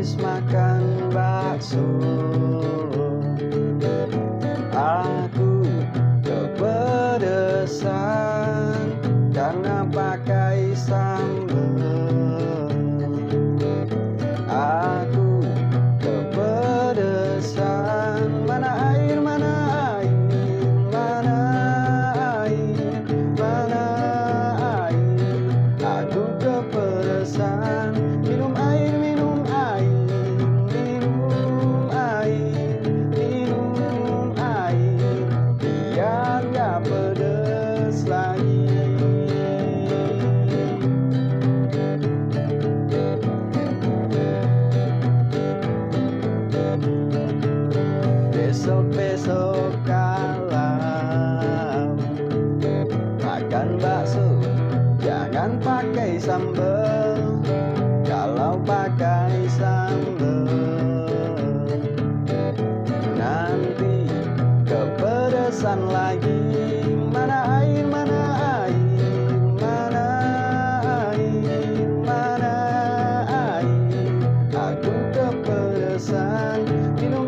habis makan bakso. Aku kepedesan karena pakai sambal. Aku kepedesan mana air mana air mana air mana air. Aku kepedesan. lagi. Besok-besok kalau makan bakso jangan pakai sambal. Kalau pakai sambal nanti kepedesan lagi. You know,